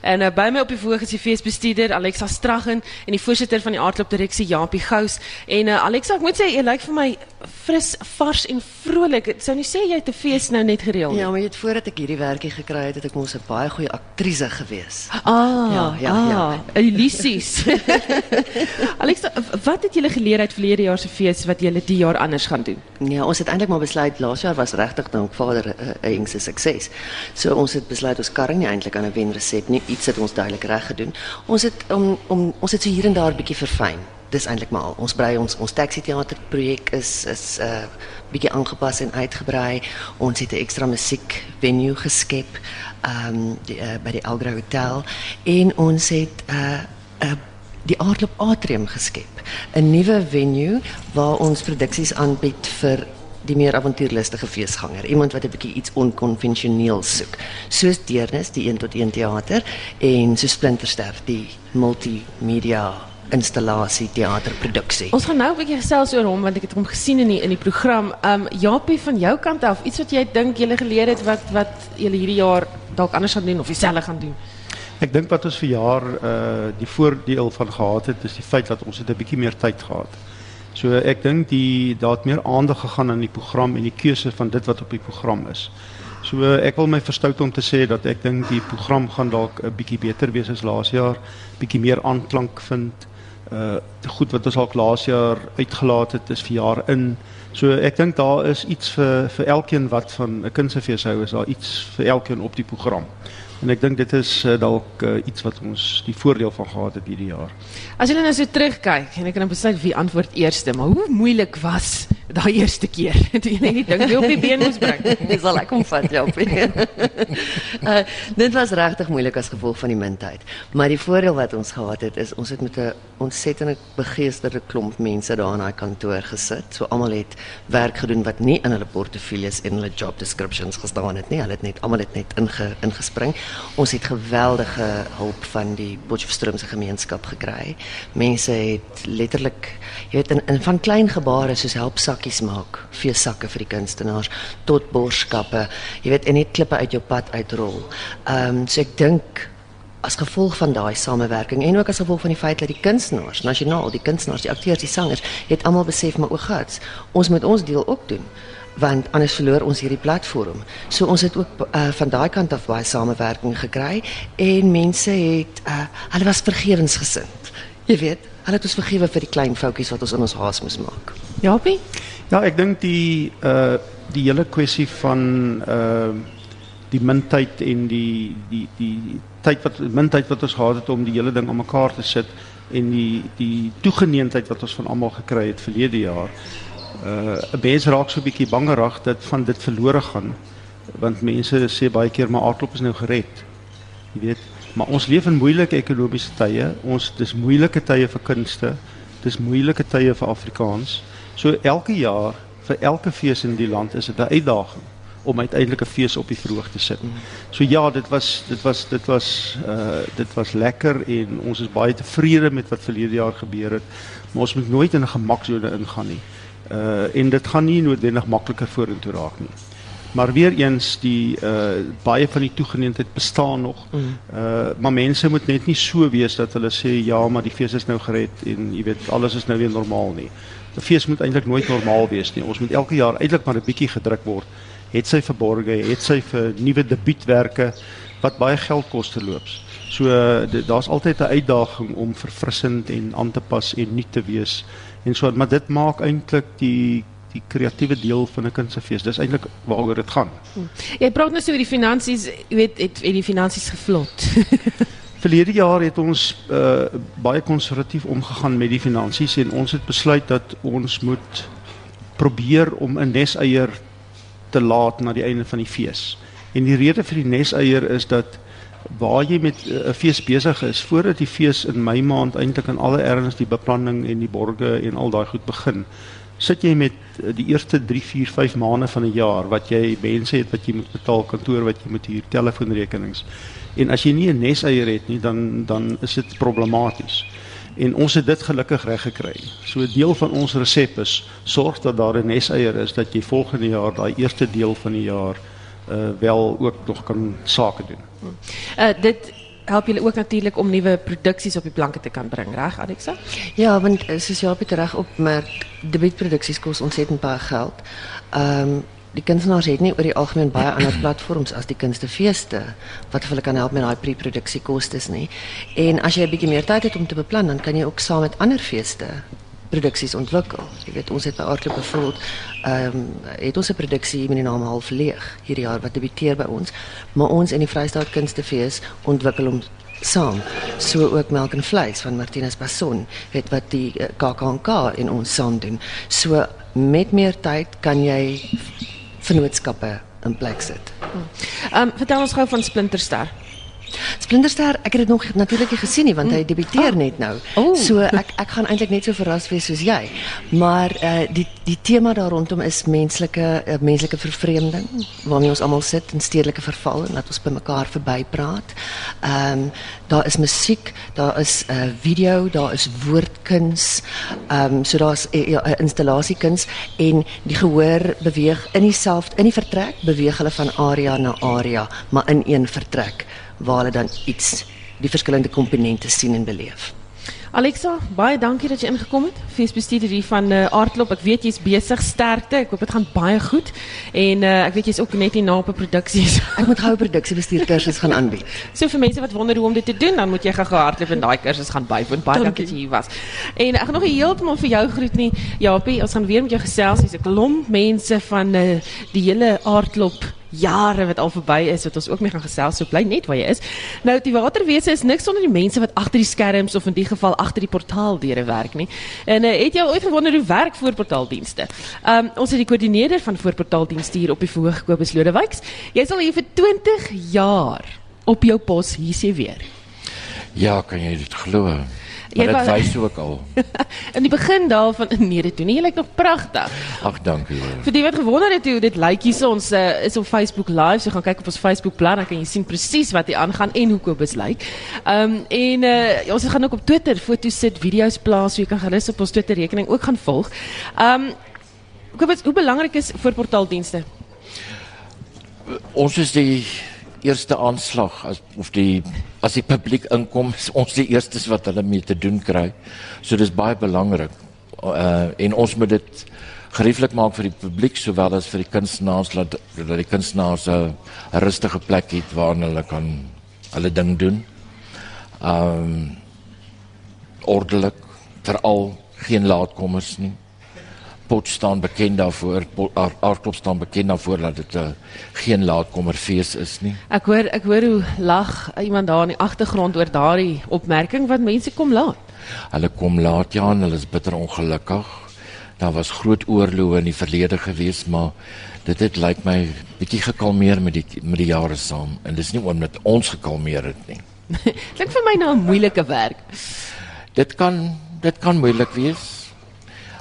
En uh, by my op die voorg is Alexa Straggen en die voorsitter van die aardklop direksie Japie Gous. En uh, Alexa, ek moet sê jy lyk vir my fris, vars en vrolik. Sou nie sê jy het 'n fees nou net gereël nie. Ja, maar jy het voordat ek hierdie werkie gekry het, het ek mos 'n baie goeie aktrise gewees. Ah, Ja, ja, ah, ja. Elysies. Alexa, wat het julle geleer uit verlede jaar se fees wat julle die jaar anders gaan doen? Ja, ons het eintlik maar besluit laas jaar was regtig dank Vader uh, Eng se sukses. So ons het besluit ons karring nie eintlik aan 'n wenresep nie. Iets het ons duidelik reg gedoen. Ons het om om ons het so hier en daar 'n bietjie verfyn. Dis eintlik maar al. Ons brei ons ons taxi teater projek is is 'n uh, bietjie aangepas en uitgebrei. Ons het 'n ekstra musiek venue geskep ehm um, die, uh, by die Algra Hotel en ons het 'n uh, 'n uh, die Aardklop Atrium geskep. 'n Nuwe venue waar ons produksies aanbied vir die meer avontuurlustige feesganger, iemand wat 'n bietjie iets onkonvensioneel soek. Soos Deernis, die 1 tot 1 teater en so Splinterster, die multimedia installasie teaterproduksie. Ons gaan nou 'n bietjie gesels oor hom want ek het hom gesien in die in die program. Um Japie van jou kant af, iets wat jy dink jy geleer het wat wat jy hierdie jaar dalk anders gaan doen of dieselfde gaan doen. Ek dink wat ons vir jaar uh die voordeel van gehad het is die feit dat ons het 'n bietjie meer tyd gehad. So ek dink die daar het meer aandag gegaan aan die program en die keuse van dit wat op die program is. So ek wil my verstout om te sê dat ek dink die program gaan dalk 'n bietjie beter wees as laas jaar, bietjie meer aanklank vind. Uh goed wat ons al laas jaar uitgelaat het is vir jaar in. So ek dink daar is iets vir vir elkeen wat van 'n kindsefees hou, is daar iets vir elkeen op die program. En ek dink dit is uh, dalk uh, iets wat ons die voordeel van gehad het hierdie jaar. As jy nou so terugkyk en ek kan nou besluit wie antwoord eerste, maar hoe moeilik was daai eerste keer toe jy net die ding op die been moes bring? Dis al ek omvat jou. uh, dit was regtig moeilik as gevolg van die mintheid. Maar die voordeel wat ons gehad het is ons het met 'n ontsettende begeesterde klomp mense daar in daai kantoor gesit. So almal het werk gedoen wat nie in hulle portefeuilles en hulle job descriptions gestaan het nie. Hulle het net almal het net inge, ingespring. Ons het geweldige hulp van die Potchefstroom se gemeenskap gekry. Mense het letterlik, jy weet in, in van klein gebare soos help sakkies maak, feessakke vir die kunstenaars tot borskappe, jy weet en net klippe uit jou pad uitrol. Ehm um, so ek dink as gevolg van daai samewerking en ook as gevolg van die feit dat die kunstenaars, nasionaal, die kunstenaars, die akteurs, die sangers, het almal besef maar o, gats, ons moet ons deel ook doen want anders verloor ons hierdie platform. So ons het ook uh, van daai kant af baie samewerking gekry en mense het uh, hulle was vergewensgesind. Jy weet, hulle het ons vergewe vir die klein foutjies wat ons in ons haas moes maak. Japie? Ja, ek dink die uh die hele kwessie van uh die mintyd en die die die tyd wat mintyd wat ons gehad het om die hele ding aan mekaar te sit en die die toegeneentheid wat ons van almal gekry het verlede jaar. Uh 'n mens raak so 'n bietjie bangerig dat van dit verlore gaan want mense sê baie keer maar aardklop is nou gered. Jy weet, maar ons leef in moeilike ekonomiese tye. Ons dis moeilike tye vir kunste. Dis moeilike tye vir Afrikaans. So elke jaar vir elke fees in die land is dit 'n uitdaging om uiteindelik 'n fees op die verhoog te sit. So ja, dit was dit was dit was uh dit was lekker en ons is baie tevrede met wat verlede jaar gebeur het. Maar ons moet nooit in 'n gemaksone ingaan nie. Uh en dit gaan nie noodwendig makliker vorentoe raak nie. Maar weer eens die uh baie van die toegeneentheid bestaan nog. Uh maar mense moet net nie so wees dat hulle sê ja, maar die fees is nou gered en jy weet alles is nou weer normaal nie. 'n Fees moet eintlik nooit normaal wees nie. Ons moet elke jaar eintlik maar 'n bietjie gedruk word. Het sy verborge, het sy vir nuwe debuutwerke wat baie geld kos terloops. So uh, dit- daar's altyd 'n uitdaging om verfrissend en aan te pas en nuut te wees. En so maar dit maak eintlik die die kreatiewe deel van 'n kunstefees. Dis eintlik waaroor dit gaan. Jy praat nou so oor die finansies, jy weet, het, het die finansies gevlot. Verlede jaar het ons uh, baie konservatief omgegaan met die finansies en ons het besluit dat ons moet probeer om 'n neseier te laat na die einde van die fees. En die rede vir die neseier is dat waar jy met uh, 'n fees besig is, voordat die fees in Mei maand eintlik in alle erns die beplanning en die borge en al daai goed begin, sit jy met uh, die eerste 3, 4, 5 maande van 'n jaar wat jy mense het wat jy moet betaal, kantoor wat jy moet huur, telefoonrekenings. En as jy nie 'n neseier het nie, dan dan is dit problematies. En ons het dit gelukkig reg gekry. So deel van ons resep is sorg dat daar 'n neseier is dat jy volgende jaar daai eerste deel van die jaar uh wel ook nog kan sake doen. Uh dit help julle ook natuurlik om nuwe produksies op die planke te kan bring, reg Alexa? Ja, want eh, soos Jaapie reg opmerk, debuutproduksies kos ontsettend baie geld. Ehm um, die kunstenaars het nie oor die algemeen baie ander platforms as die kunstefeeste wat hulle kan help met daai pre-produksiekostes. En as jy 'n bietjie meer tyd het om te beplan, dan kan jy ook saam met ander feeste produksies ontwikkel. Jy weet, ons het by Artklub byvoorbeeld ehm um, het ons 'n produksie met die naam Half Leeg hierdie jaar wat debuteer by ons, maar ons in die Vrystaat Kunstefees ontwikkel hom saam. So ook Melk en Vleis van Martinus Passon, weet wat die KAKNK uh, in ons saam doen. So met meer tyd kan jy vennootskappe in plek sit. Ehm um, vertel ons gou van Splinterster. Splinterster, ek het dit nog natuurlik nie gesien nie want hy debuteer oh. net nou. Oh. So ek ek gaan eintlik net so verras wees soos jy. Maar eh uh, die die tema daar rondom is menslike uh, menslike vervreemding waarmee ons almal sit in stedelike verval en dat ons by mekaar verby praat. Ehm um, daar is musiek, daar is 'n uh, video, daar is woordkuns. Ehm um, so daar's 'n uh, uh, installasiekuns en die gehoor beweeg in dieselfde in die vertrek beweeg hulle van area na area, maar in een vertrek waar hulle dan iets die verskillende komponente sien en beleef. Alexa, baie dankie dat jy ingekom het. Feesbestuurder hier van uh, Aardklop. Ek weet jy's besig sterkte. Ek hoop dit gaan baie goed. En uh, ek weet jy's ook net hier na op 'n produksie. ek moet gou 'n produksiebestuur kursus gaan aanbied. So vir mense wat wonder hoe om dit te doen, dan moet jy gou hardloop en daai kursus gaan bywoon. Baie dankie dat jy hier was. En ek gaan nog heeltemal vir jou groet nie. Japie, ons gaan weer met jou gesels. Dis 'n klomp mense van uh, die hele Aardklop jare wat al verby is wat ons ook mee gaan gesels so bly net waar jy is. Nou die waterwese is niks sonder die mense wat agter die skerms of in die geval agter die portaaldeure werk nie. En uh, het jy ooit gewonder hoe werk voorportaaldienste? Um, ons het die koördineerder van voorportaaldienste hier op die verhoog Kobus Lodewyks. Jy sal hier vir 20 jaar op jou pos hier weer. Ja, kan jy dit glo? Jy het wys ook al. in die begin daarvan nee, dit doen nie. Jy lyk nog pragtig. Ag, dankie. Vir die wat gewonder het hoe dit lyk hier ons uh, is op Facebook live, so gaan kyk op ons Facebook bladsy dan kan jy sien presies wat hier aangaan en hoe Kobus lyk. Ehm um, en uh, ons gaan ook op Twitter foto's sit, video's plaas, so jy kan gerus op ons Twitter rekening ook gaan volg. Ehm um, Kobus, hoe belangrik is voorportaaldienste? Ons is die eerste aanslag as of die as die publiek inkom is ons die eerstes wat hulle mee te doen kry. So dis baie belangrik. Uh en ons moet dit gerieflik maak vir die publiek sowel as vir die kunstenaars dat dat die kunstenaars 'n rustige plek het waar hulle kan hulle ding doen. Um ordelik veral geen laatkommers nie pot staan bekend daarvoor aardklop staan bekend daarvoor dat dit 'n uh, geen laatkommerfees is nie. Ek hoor ek hoor hoe lag iemand daar in die agtergrond oor daardie opmerking wat mense kom laat. Hulle kom laat ja, hulle is bitter ongelukkig. Daar was groot oorloë in die verlede gewees, maar dit het lyk my bietjie gekalmeer met die met die jare saam en dis nie omdat ons gekalmeer het nie. Klink vir my na 'n moeilike werk. Dit kan dit kan moeilik wees.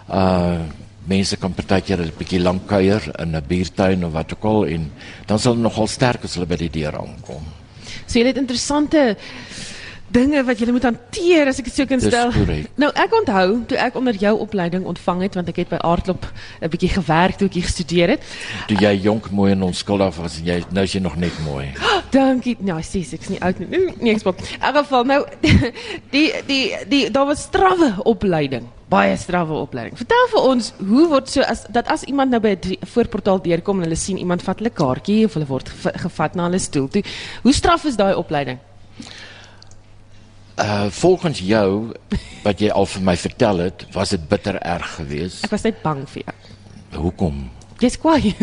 Uh mense kan partykeer 'n bietjie lank kuier in 'n buurtuin of wat ook al en dan sal hulle nogal sterk as hulle by die deur aankom. So jy het interessante dinge wat jy moet hanteer as ek dit so kan stel. Nou ek onthou toe ek onder jou opleiding ontvang het want ek het by Aardklop 'n bietjie gewerk toe ek hier gestudeer het. Toe jy jonk mooi en onskuldig was en jy nou is jy nog net mooi. Dankie. Nou, sies, ek's nie oud nie. Nee, ek spot. In geval nou die die die daar was strawwe opleiding baie strawwe opleiding. Vertel vir ons, hoe word so as dat as iemand nou by 'n voorportaal deurkom en hulle sien iemand vat hulle kaartjie of hulle word gevat na hulle stoel toe. Hoe straf is daai opleiding? Uh volgens jou wat jy al vir my vertel het, was dit bitter erg geweest. Ek was net bang vir jou. Hoekom? Jy's kwaai.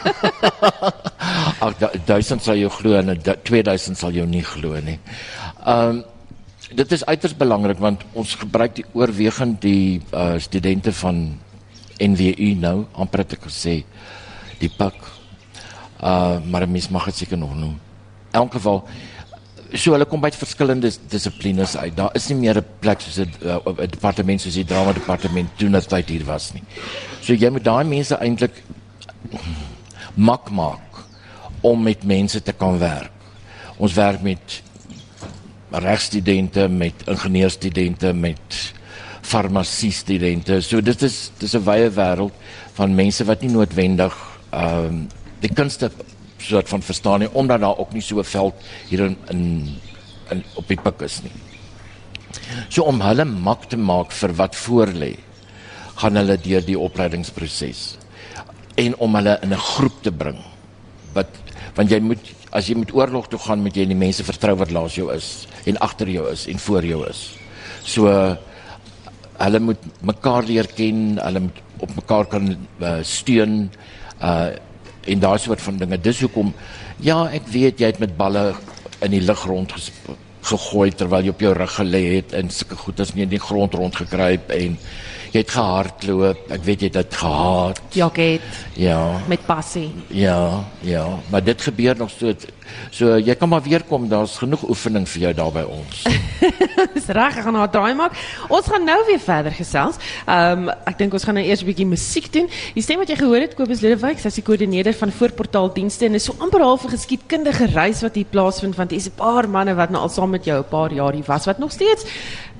Ag, 1000 sal jou glo en 2000 sal jou nie glo nie. Um dit is uiters belangrik want ons gebruik die oorwegend die uh, studente van NWU nou amper te sê die pak uh maar mens mag dit seker nog noem. In elk geval so hulle kom by verskillende dissiplines uit. Daar is nie meer 'n plek soos 'n uh, departement soos die drama departement doen as dit hier was nie. So jy moet daai mense eintlik mak maak om met mense te kan werk. Ons werk met regstudente, met ingenieurstudente, met farmasie studente. So dit is dis 'n wye wêreld van mense wat nie noodwendig ehm um, die kunste soort van verstaan nie omdat daar ook nie so 'n veld hier in in, in op die pik is nie. So om hulle mak te maak vir wat voor lê, gaan hulle deur die opleidingsproses en om hulle in 'n groep te bring. Wat want jy moet as jy met oorlog toe gaan, moet jy die mense vertrou wat langs jou is en agter jou is en voor jou is. So hulle moet mekaar leer ken, hulle moet op mekaar kan uh, steun uh en daai soort van dinge. Dis hoekom ja, ek weet jy het met balle in die lug rond gegooi terwyl jy op jou rug gelê het en sulke goed as nie in die grond rondgekruip en jy het gehardloop. Ek weet jy het dit gehaat. Ja, get. Ja. Met passie. Ja, ja, maar dit gebeur nog so so jy kan maar weer kom, daar's genoeg oefening vir jou daar by ons. Dis reg, ek gaan nou draai maak. Ons gaan nou weer verder gesels. Ehm um, ek dink ons gaan nou eers 'n bietjie musiek doen. Die stem wat jy gehoor het, Kobus Ledewyk, hy's die koördineerder van voorportaaldienste en is so amper half 'n geskiedkundige reis wat hier plaasvind want hier's 'n paar manne wat nou al saam met jou 'n paar jaar hier was wat nog steeds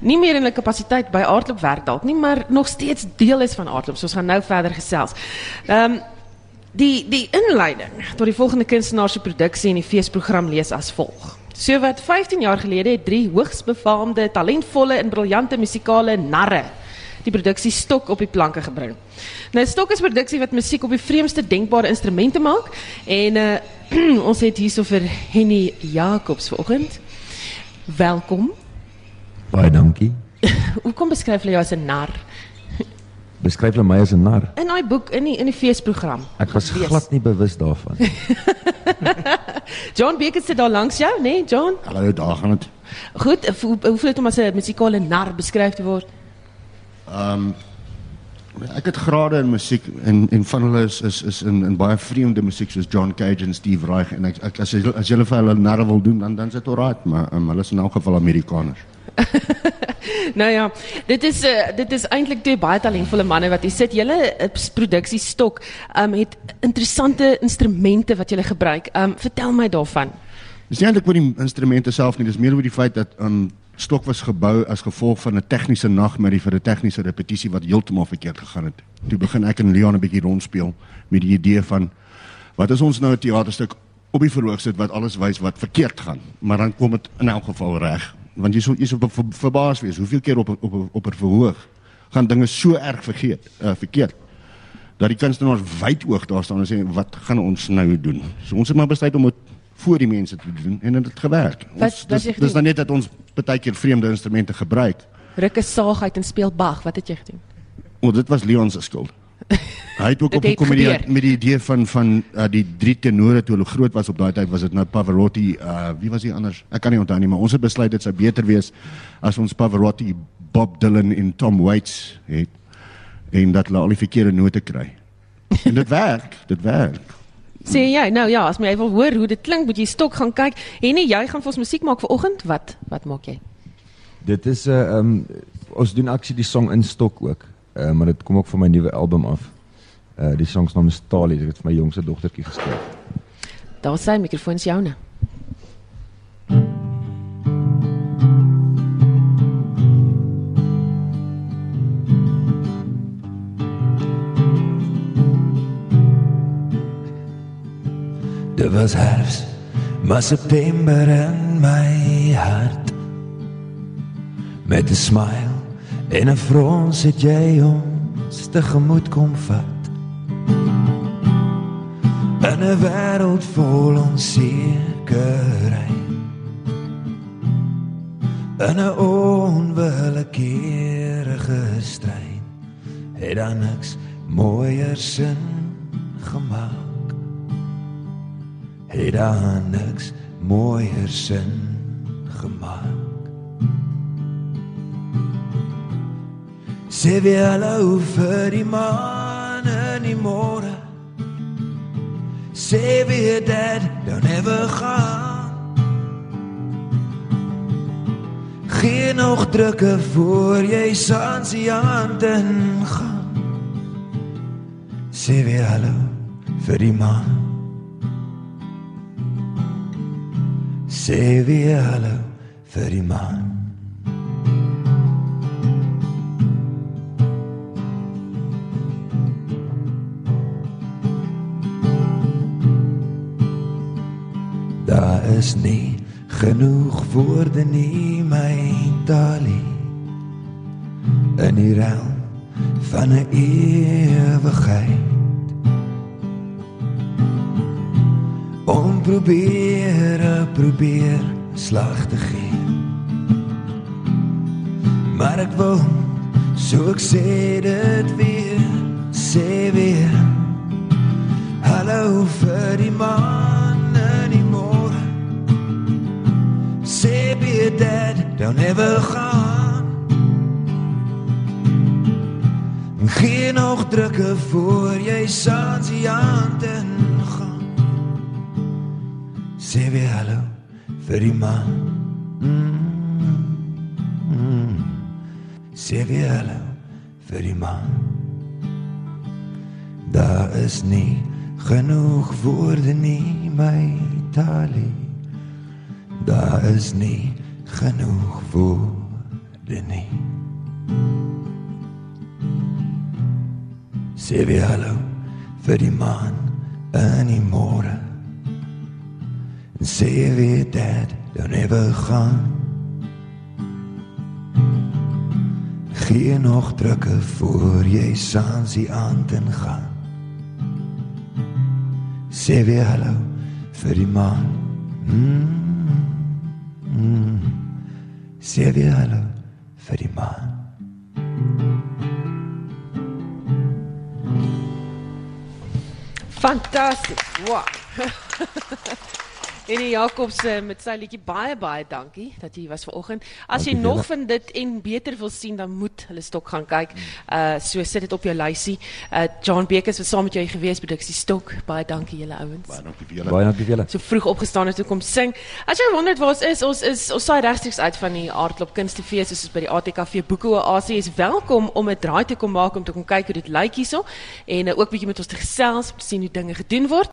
nie meer in hulle kapasiteit by aardloop werk dalk nie, maar nog steeds deel is van aardloop. So ons gaan nou verder gesels. Ehm die die inleiding tot die volgende kunstenaar se produksie en die feesprogram lees as volg. Wat 15 jaar gelede het drie hoogs befaamde, talentvolle en briljante musikale narre die produksie Stok op die planke gebring. Nou Stok is produksie wat musiek op die vreemdste denkbare instrumente maak en uh, ons het hierso vir Henny Jacobs vanoggend. Welkom. Baie dankie. Hoe kom beskryf jy jou as 'n nar? Beskryf hulle my as 'n nar. In daai boek in die in die feesprogram. Ek was glad nie bewus daarvan. John Becker sit daar langs jou, né, nee, John? Hallo, daar gaan dit. Goed, hoe hoe voel dit om as 'n musikale nar beskryf te word? Ek het grade in musiek en en van hulle is is is in in baie vreemde musiek soos John Cage en Steve Reich en ek, ek as jy as jy vir hulle narre wil doen dan dan is dit alright, maar um, hulle is in elk geval Amerikaners. Nou ja, dit is uh, dit is eintlik twee baie talentvolle manne wat hier sit. Julle uh, produksie stok um, het interessante instrumente wat julle gebruik. Um, vertel my daarvan. Dis nie eintlik oor die instrumente self nie, dis meer oor die feit dat um Stok was gebou as gevolg van 'n tegniese nagmerrie vir 'n tegniese repetisie wat heeltemal verkeerd gegaan het. Toe begin ek en Leon 'n bietjie rondspeel met die idee van wat is ons nou 'n teaterstuk op die verhoog sit wat alles wys wat verkeerd gaan, maar dan kom dit in elk geval reg. Want jy sou jy sou ver, verbaas wees hoeveel keer op op op, 'n verhoog gaan dinge so erg vergeet, uh, verkeerd dat die kunstenaars wyd oog daar staan en sê wat gaan ons nou doen? So ons het maar besluit om dit voor die mense te doen en dit het gewerk. Ons, dis, dis dan net dat ons baie keer vreemde instrumente gebruik. Ruk 'n saag uit en speel Bach. Wat het jy gedoen? O, dit was Leon se skuld. Hy het ook Dit het opgekom met die met die idee van van uh, die drie tenore toe hulle groot was op daai tyd was dit nou Pavarotti, uh wie was die anders? Ek kan nie onthou nie, maar ons het besluit dit sou beter wees as ons Pavarotti, Bob Dylan en Tom Waits het en dat hulle al die verkeerde note kry. En dit werk, dit werk. Sê jy, nou ja, as jy wil hoor hoe dit klink, moet jy stok gaan kyk. En nee, jy gaan vir ons musiek maak vir oggend. Wat? Wat maak jy? Dit is 'n uh, um, ons doen aksie die song in stok ook. Uh, maar dit kom ook van my nuwe album af. Uh die song se naam is Tali, dit het vir my jongste dogtertjie geskryf. Daar sy mikrofoon is joune. Dit was herfst, maar september in my hart. Met 'n smile en 'n frons het jy ons tegemoet kom vat. In 'n wêreld vol onsekerheid. In 'n onwillekeurige stryd het dan niks mooier sin gemaak het daar niks mooier sin gemaak. Sê wie hallo vir die man in die môre. Sê wie dat dan never gaan. Geen nog drukke voor jy sans die hand ingaan. Sê wie hallo vir die man. Sê weer hallo vir die man. Is nie genoeg woorde nie my talie in die realm van 'n ewigheid om probeer probeer slag te gee. Maar ek wil so ek sê dit weer sê weer. Hallo vir die man dead don't ever gaan. Geen nog drukke voor jy saans die hand in gaan. Sê weer hallo vir die man. Mm, mm. sê weer hallo vir die man. Daar is nie genoeg woorde nie my talie daar is nie genoeg woorde nie. Sê weer hallo vir die man in die môre. En sê weer dat dan ever gaan. Gee nog drukke voor jy saans die aand in gaan. Sê weer hallo vir die man mm, mm. Sê weer hallo vir die man Fantasties. Wow. En die Jacobs met sy liedjie baie baie dankie dat jy was vanoggend. As jy nog van dit en beter wil sien, dan moet hulle stok gaan kyk. Uh so sit dit op jou lysie. Uh John Bekes was saam met jou gewees by die stok. Baie dankie julle ouens. Baie dankie vir julle. Baie dankie vir julle. so vroeg opgestaan het om kom sing. As jy wonder waar ons is, ons is ons saai regstreeks uit van die Aardklop Kunstefees, soos by die ATKV Boeke Oasie is welkom om 'n draai te kom maak om te kom kyk hoe dit lyk hierso en uh, ook bietjie met ons te gesels, om te sien hoe dinge gedoen word.